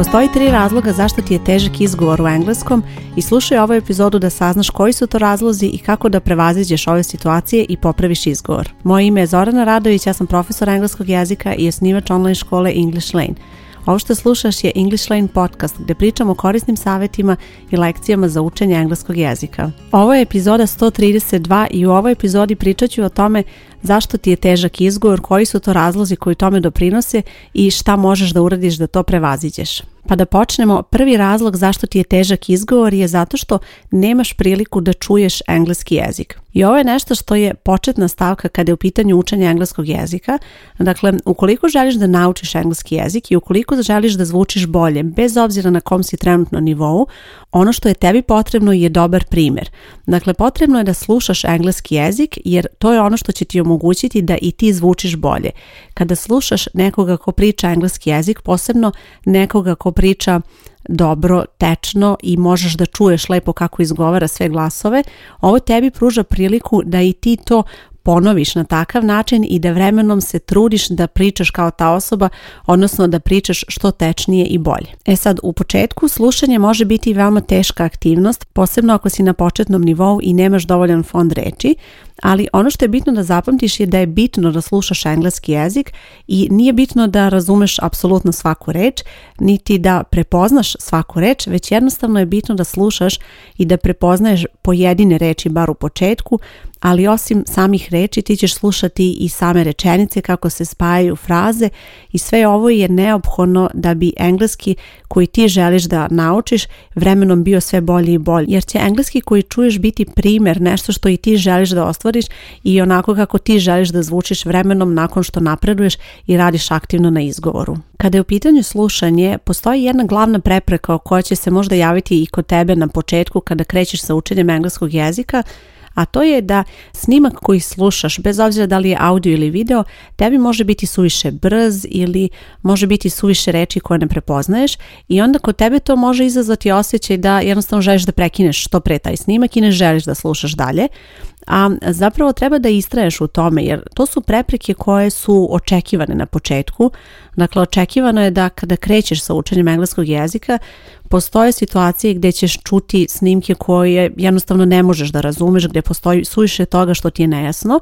Postoji tri razloga zašto ti je težak izgovor u engleskom i slušaj ovu epizodu da saznaš koji su to razlozi i kako da prevaziđeš ove situacije i popraviš izgovor. Moje ime je Zorana Radović, ja sam profesor engleskog jezika i osnivač online škole English Lane. Ovo što slušaš je English Lane podcast gde pričamo o korisnim savjetima i lekcijama za učenje engleskog jezika. Ovo je epizoda 132 i u ovoj epizodi pričat ću o tome zašto ti je težak izgovor, koji su to razlozi koji tome doprinose i šta možeš da uradiš da to prevaziđeš. Pa da počnemo, prvi razlog zašto ti je težak izgovor je zato što nemaš priliku da čuješ engleski jezik. I ovo je nešto što je početna stavka kada je u pitanju učenja engleskog jezika. Dakle, ukoliko želiš da naučiš engleski jezik i ukoliko želiš da zvučiš bolje, bez obzira na kom si trenutno nivou, ono što je tebi potrebno je dobar primer. Dakle, potrebno je da slušaš engleski jezik jer to je ono što će ti omogućiti omogućiti da i ti zvučiš bolje. Kada slušaš nekoga ko priča engleski jezik, posebno nekoga ko priča dobro, tečno i možeš da čuješ lepo kako izgovara sve glasove, ovo tebi pruža priliku da i ti to ponoviš na takav način i da vremenom se trudiš da pričaš kao ta osoba, odnosno da pričaš što tečnije i bolje. E sad, u početku slušanje može biti veoma teška aktivnost, posebno ako si na početnom nivou i nemaš dovoljan fond reči, ali ono što je bitno da zapamtiš je da je bitno da slušaš engleski jezik i nije bitno da razumeš apsolutno svaku reč, niti da prepoznaš svaku reč, već jednostavno je bitno da slušaš i da prepoznaješ pojedine reči bar u početku, ali osim samih reči ti ćeš slušati i same rečenice kako se spajaju fraze i sve ovo je neophodno da bi engleski koji ti želiš da naučiš vremenom bio sve bolji i bolji, jer će engleski koji čuješ biti primer, nešto što i ti želiš da ostvariš otvoriš i onako kako ti želiš da zvučiš vremenom nakon što napreduješ i radiš aktivno na izgovoru. Kada je u pitanju slušanje, postoji jedna glavna prepreka koja će se možda javiti i kod tebe na početku kada krećeš sa učenjem engleskog jezika, a to je da snimak koji slušaš, bez obzira da li je audio ili video, tebi može biti suviše brz ili može biti suviše reči koje ne prepoznaješ i onda kod tebe to može izazvati osjećaj da jednostavno želiš da prekineš što pre taj snimak i ne želiš da slušaš dalje a zapravo treba da istraješ u tome jer to su prepreke koje su očekivane na početku. Dakle, očekivano je da kada krećeš sa učenjem engleskog jezika, postoje situacije gde ćeš čuti snimke koje jednostavno ne možeš da razumeš, gde postoji suviše toga što ti je nejasno,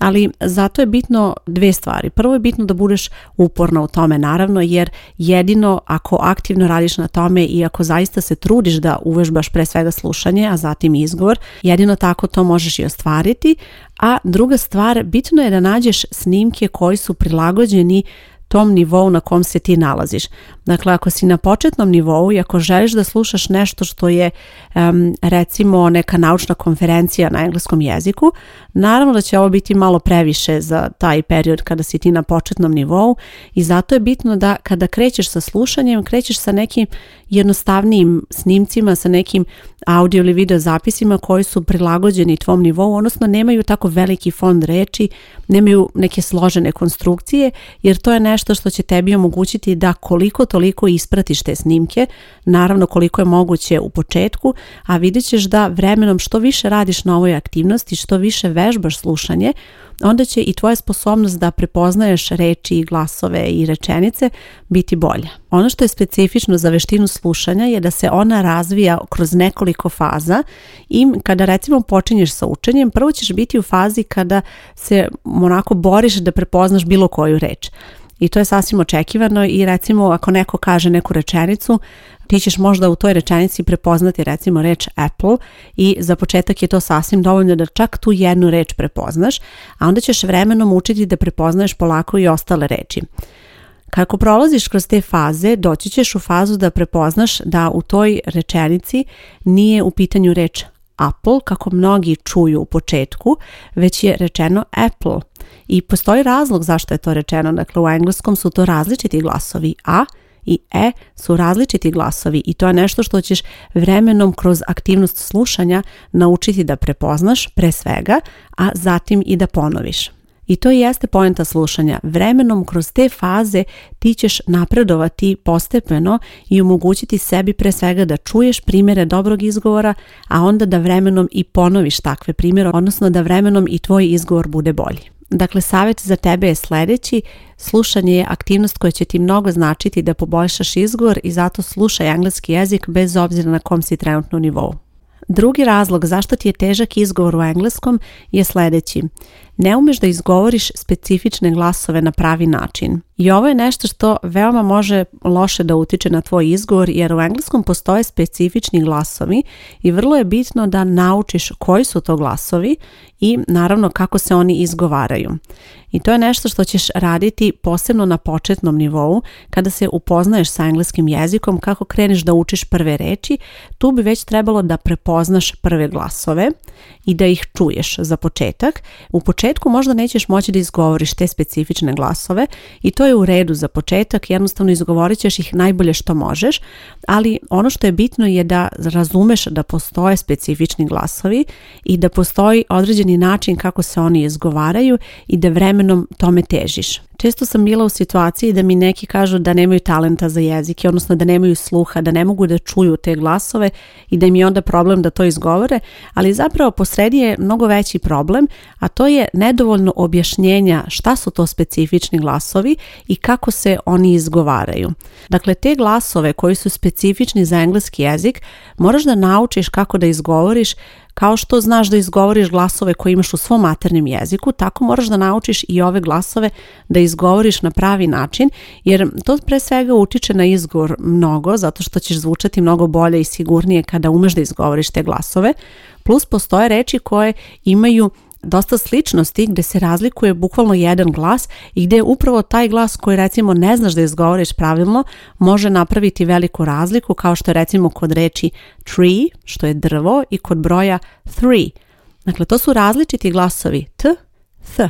ali zato je bitno dve stvari. Prvo je bitno da budeš uporna u tome, naravno, jer jedino ako aktivno radiš na tome i ako zaista se trudiš da uvežbaš pre svega slušanje, a zatim izgovor, jedino tako to možeš i ostvariti, a druga stvar, bitno je da nađeš snimke koji su prilagođeni tom nivou na kom se ti nalaziš. Dakle, ako si na početnom nivou i ako želiš da slušaš nešto što je um, recimo neka naučna konferencija na engleskom jeziku, naravno da će ovo biti malo previše za taj period kada si ti na početnom nivou i zato je bitno da kada krećeš sa slušanjem, krećeš sa nekim jednostavnijim snimcima, sa nekim audio ili video zapisima koji su prilagođeni tvom nivou, odnosno nemaju tako veliki fond reči, nemaju neke složene konstrukcije, jer to je nešto nešto što će tebi omogućiti da koliko toliko ispratiš te snimke, naravno koliko je moguće u početku, a vidjet ćeš da vremenom što više radiš na ovoj aktivnosti, što više vežbaš slušanje, onda će i tvoja sposobnost da prepoznaješ reči i glasove i rečenice biti bolja. Ono što je specifično za veštinu slušanja je da se ona razvija kroz nekoliko faza i kada recimo počinješ sa učenjem, prvo ćeš biti u fazi kada se onako boriš da prepoznaš bilo koju reč i to je sasvim očekivano i recimo ako neko kaže neku rečenicu, ti ćeš možda u toj rečenici prepoznati recimo reč Apple i za početak je to sasvim dovoljno da čak tu jednu reč prepoznaš, a onda ćeš vremenom učiti da prepoznaješ polako i ostale reči. Kako prolaziš kroz te faze, doći ćeš u fazu da prepoznaš da u toj rečenici nije u pitanju reč Apple, kako mnogi čuju u početku, već je rečeno Apple i postoji razlog zašto je to rečeno. Dakle, u engleskom su to različiti glasovi a i e su različiti glasovi i to je nešto što ćeš vremenom kroz aktivnost slušanja naučiti da prepoznaš pre svega, a zatim i da ponoviš. I to jeste poenta slušanja. Vremenom kroz te faze ti ćeš napredovati postepeno i omogućiti sebi pre svega da čuješ primere dobrog izgovora, a onda da vremenom i ponoviš takve primere, odnosno da vremenom i tvoj izgovor bude bolji. Dakle, savjet za tebe je sledeći. Slušanje je aktivnost koja će ti mnogo značiti da poboljšaš izgovor i zato slušaj engleski jezik bez obzira na kom si trenutno nivou. Drugi razlog zašto ti je težak izgovor u engleskom je sledeći. Ne umeš da izgovoriš specifične glasove na pravi način. I ovo je nešto što veoma može loše da utiče na tvoj izgovor jer u engleskom postoje specifični glasovi i vrlo je bitno da naučiš koji su to glasovi i naravno kako se oni izgovaraju. I to je nešto što ćeš raditi posebno na početnom nivou kada se upoznaješ sa engleskim jezikom, kako kreneš da učiš prve reči, tu bi već trebalo da prepoznaš prve glasove i da ih čuješ za početak. U početku možda nećeš moći da izgovoriš te specifične glasove i to je u redu za početak, jednostavno izgovorit ćeš ih najbolje što možeš, ali ono što je bitno je da razumeš da postoje specifični glasovi i da postoji određeni način kako se oni izgovaraju i da vremenom tome težiš. Često sam bila u situaciji da mi neki kažu da nemaju talenta za jezike, odnosno da nemaju sluha, da ne mogu da čuju te glasove i da im je onda problem da to izgovore, ali zapravo posredi je mnogo veći problem, a to je nedovoljno objašnjenja šta su to specifični glasovi i kako se oni izgovaraju. Dakle, te glasove koji su specifični za engleski jezik moraš da naučiš kako da izgovoriš Kao što znaš da izgovoriš glasove koje imaš u svom maternjem jeziku, tako moraš da naučiš i ove glasove da izgovoriš na pravi način, jer to pre svega utiče na izgovor mnogo, zato što ćeš zvučati mnogo bolje i sigurnije kada umeš da izgovoriš te glasove. Plus postoje reči koje imaju dosta sličnosti gde se razlikuje bukvalno jedan glas i gde upravo taj glas koji recimo ne znaš da izgovoriš pravilno može napraviti veliku razliku kao što je recimo kod reči tree, što je drvo i kod broja three. Dakle, to su različiti glasovi t, th.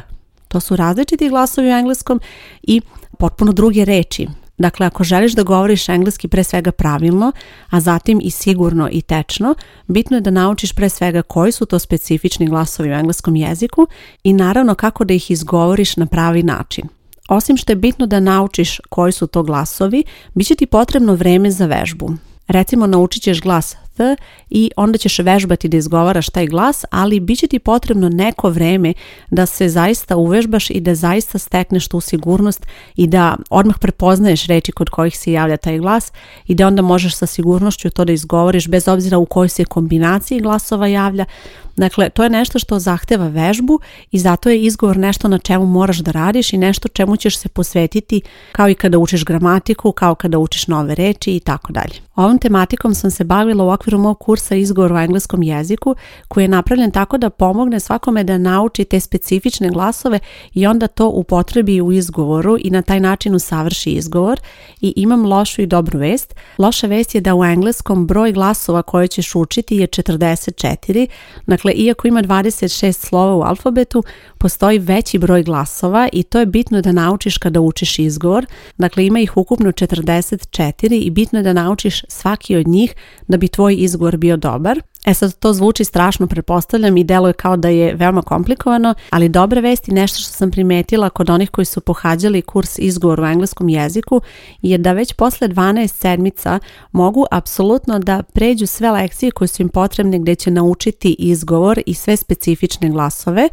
To su različiti glasovi u engleskom i potpuno druge reči. Dakle, ako želiš da govoriš engleski pre svega pravilno, a zatim i sigurno i tečno, bitno je da naučiš pre svega koji su to specifični glasovi u engleskom jeziku i naravno kako da ih izgovoriš na pravi način. Osim što je bitno da naučiš koji su to glasovi, bit će ti potrebno vreme za vežbu. Recimo naučit ćeš glas th i onda ćeš vežbati da izgovaraš taj glas, ali bit će ti potrebno neko vreme da se zaista uvežbaš i da zaista stekneš tu sigurnost i da odmah prepoznaješ reči kod kojih se javlja taj glas i da onda možeš sa sigurnošću to da izgovoriš bez obzira u kojoj se kombinaciji glasova javlja. Dakle, to je nešto što zahteva vežbu i zato je izgovor nešto na čemu moraš da radiš i nešto čemu ćeš se posvetiti kao i kada učiš gramatiku, kao kada učiš nove reči i tako dalje. Ovom tematikom sam se bavila u okviru okviru mog kursa izgovor o engleskom jeziku koji je napravljen tako da pomogne svakome da nauči te specifične glasove i onda to upotrebi u izgovoru i na taj način usavrši izgovor i imam lošu i dobru vest. Loša vest je da u engleskom broj glasova koje ćeš učiti je 44, dakle iako ima 26 slova u alfabetu postoji veći broj glasova i to je bitno da naučiš kada učiš izgovor, dakle ima ih ukupno 44 i bitno je da naučiš svaki od njih da bi tvoj izgovor bio dobar. E sad to zvuči strašno, prepostavljam i deluje kao da je veoma komplikovano, ali dobra vest i nešto što sam primetila kod onih koji su pohađali kurs izgovor u engleskom jeziku je da već posle 12 sedmica mogu apsolutno da pređu sve lekcije koje su im potrebne gde će naučiti izgovor i sve specifične glasove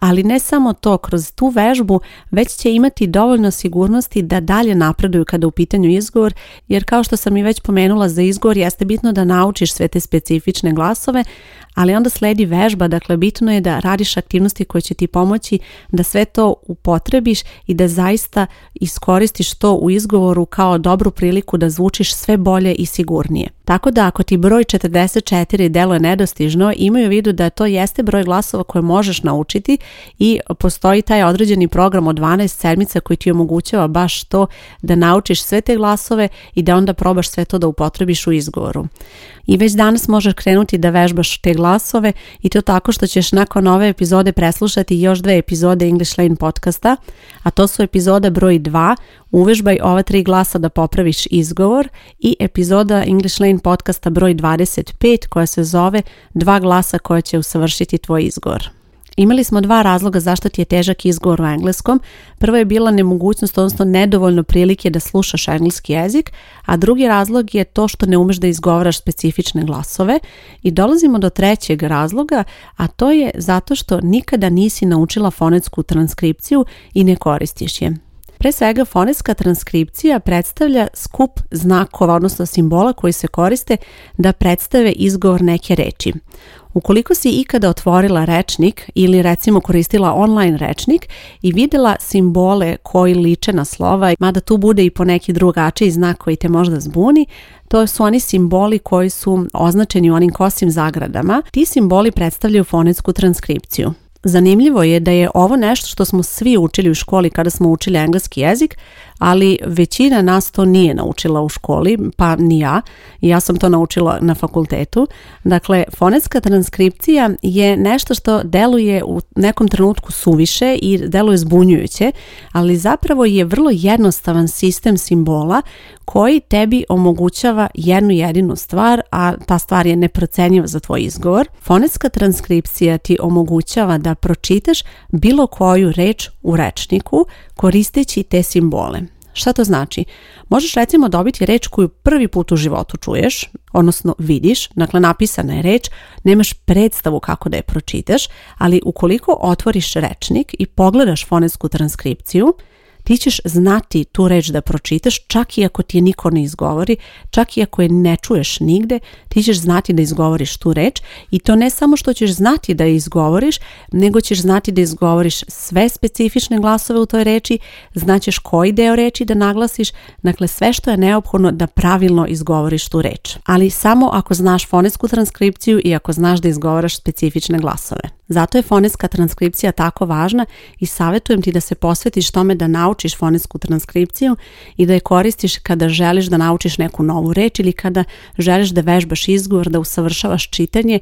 ali ne samo to, kroz tu vežbu već će imati dovoljno sigurnosti da dalje napreduju kada u pitanju izgovor, jer kao što sam i već pomenula za izgovor jeste bitno da naučiš sve te specifične glasove, ali onda sledi vežba, dakle bitno je da radiš aktivnosti koje će ti pomoći da sve to upotrebiš i da zaista iskoristiš to u izgovoru kao dobru priliku da zvučiš sve bolje i sigurnije. Tako da ako ti broj 44 deluje nedostižno, imaju u vidu da to jeste broj glasova koje možeš naučiti i postoji taj određeni program od 12 sedmica koji ti omogućava baš to da naučiš sve te glasove i da onda probaš sve to da upotrebiš u izgovoru. I već danas možeš krenuti da vežbaš te glasove glasove i to tako što ćeš nakon ove epizode preslušati još dve epizode English Lane podcasta, a to su epizoda broj 2 Uvežbaj ova tri glasa da popraviš izgovor i epizoda English Lane podcasta broj 25 koja se zove Dva glasa koja će usavršiti tvoj izgovor. Imali smo dva razloga zašto ti je težak izgovor u engleskom. Prvo je bila nemogućnost, odnosno nedovoljno prilike da slušaš engleski jezik, a drugi razlog je to što ne umeš da izgovaraš specifične glasove. I dolazimo do trećeg razloga, a to je zato što nikada nisi naučila fonetsku transkripciju i ne koristiš je. Pre svega, fonetska transkripcija predstavlja skup znakova, odnosno simbola koji se koriste da predstave izgovor neke reči. Ukoliko si ikada otvorila rečnik ili recimo koristila online rečnik i videla simbole koji liče na slova, mada tu bude i poneki drugačiji znak koji te možda zbuni, to su oni simboli koji su označeni u onim kosim zagradama. Ti simboli predstavljaju fonetsku transkripciju. Zanimljivo je da je ovo nešto što smo svi učili u školi kada smo učili engleski jezik, ali većina nas to nije naučila u školi, pa ni ja. Ja sam to naučila na fakultetu. Dakle, fonetska transkripcija je nešto što deluje u nekom trenutku suviše i deluje zbunjujuće, ali zapravo je vrlo jednostavan sistem simbola koji tebi omogućava jednu jedinu stvar, a ta stvar je neprocenjiva za tvoj izgovor. Fonetska transkripcija ti omogućava da pročitaš bilo koju reč u rečniku koristeći te simbole. Šta to znači? Možeš recimo dobiti reč koju prvi put u životu čuješ, odnosno vidiš, dakle napisana je reč, nemaš predstavu kako da je pročitaš, ali ukoliko otvoriš rečnik i pogledaš fonetsku transkripciju, ti ćeš znati tu reč da pročitaš, čak i ako ti je niko ne izgovori, čak i ako je ne čuješ nigde, ti ćeš znati da izgovoriš tu reč i to ne samo što ćeš znati da je izgovoriš, nego ćeš znati da izgovoriš sve specifične glasove u toj reči, znaćeš koji deo reči da naglasiš, dakle sve što je neophodno da pravilno izgovoriš tu reč. Ali samo ako znaš fonetsku transkripciju i ako znaš da izgovaraš specifične glasove. Zato je fonetska transkripcija tako važna i savjetujem ti da se posvetiš tome da naučiš naučiš fonetsku transkripciju i da je koristiš kada želiš da naučiš neku novu reč ili kada želiš da vežbaš izgovor, da usavršavaš čitanje,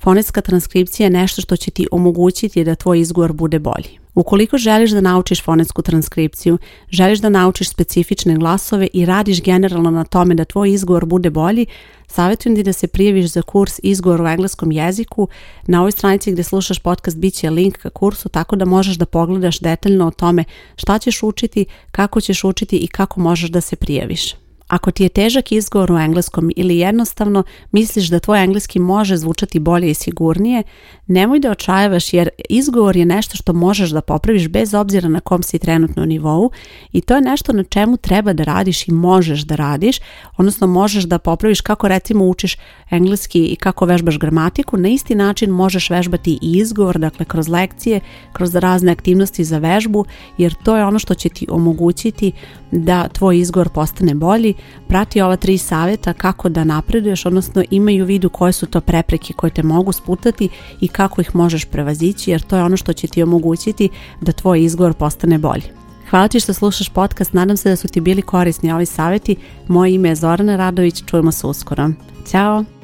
fonetska transkripcija je nešto što će ti omogućiti da tvoj izgovor bude bolji. Ukoliko želiš da naučiš fonetsku transkripciju, želiš da naučiš specifične glasove i radiš generalno na tome da tvoj izgovor bude bolji, savjetujem ti da se prijaviš za kurs izgovor u engleskom jeziku. Na ovoj stranici gde slušaš podcast bit će link ka kursu tako da možeš da pogledaš detaljno o tome šta ćeš učiti, kako ćeš učiti i kako možeš da se prijaviš. Ako ti je težak izgovor u engleskom ili jednostavno misliš da tvoj engleski može zvučati bolje i sigurnije, nemoj da očajavaš jer izgovor je nešto što možeš da popraviš bez obzira na kom si trenutno nivou i to je nešto na čemu treba da radiš i možeš da radiš, odnosno možeš da popraviš kako recimo učiš engleski i kako vežbaš gramatiku, na isti način možeš vežbati i izgovor, dakle kroz lekcije, kroz razne aktivnosti za vežbu, jer to je ono što će ti omogućiti da tvoj izgovor postane bolji prati ova tri saveta kako da napreduješ, odnosno imaju u vidu koje su to prepreke koje te mogu sputati i kako ih možeš prevazići, jer to je ono što će ti omogućiti da tvoj izgovor postane bolji. Hvala ti što slušaš podcast, nadam se da su ti bili korisni ovi saveti. Moje ime je Zorana Radović, čujemo se uskoro. Ćao!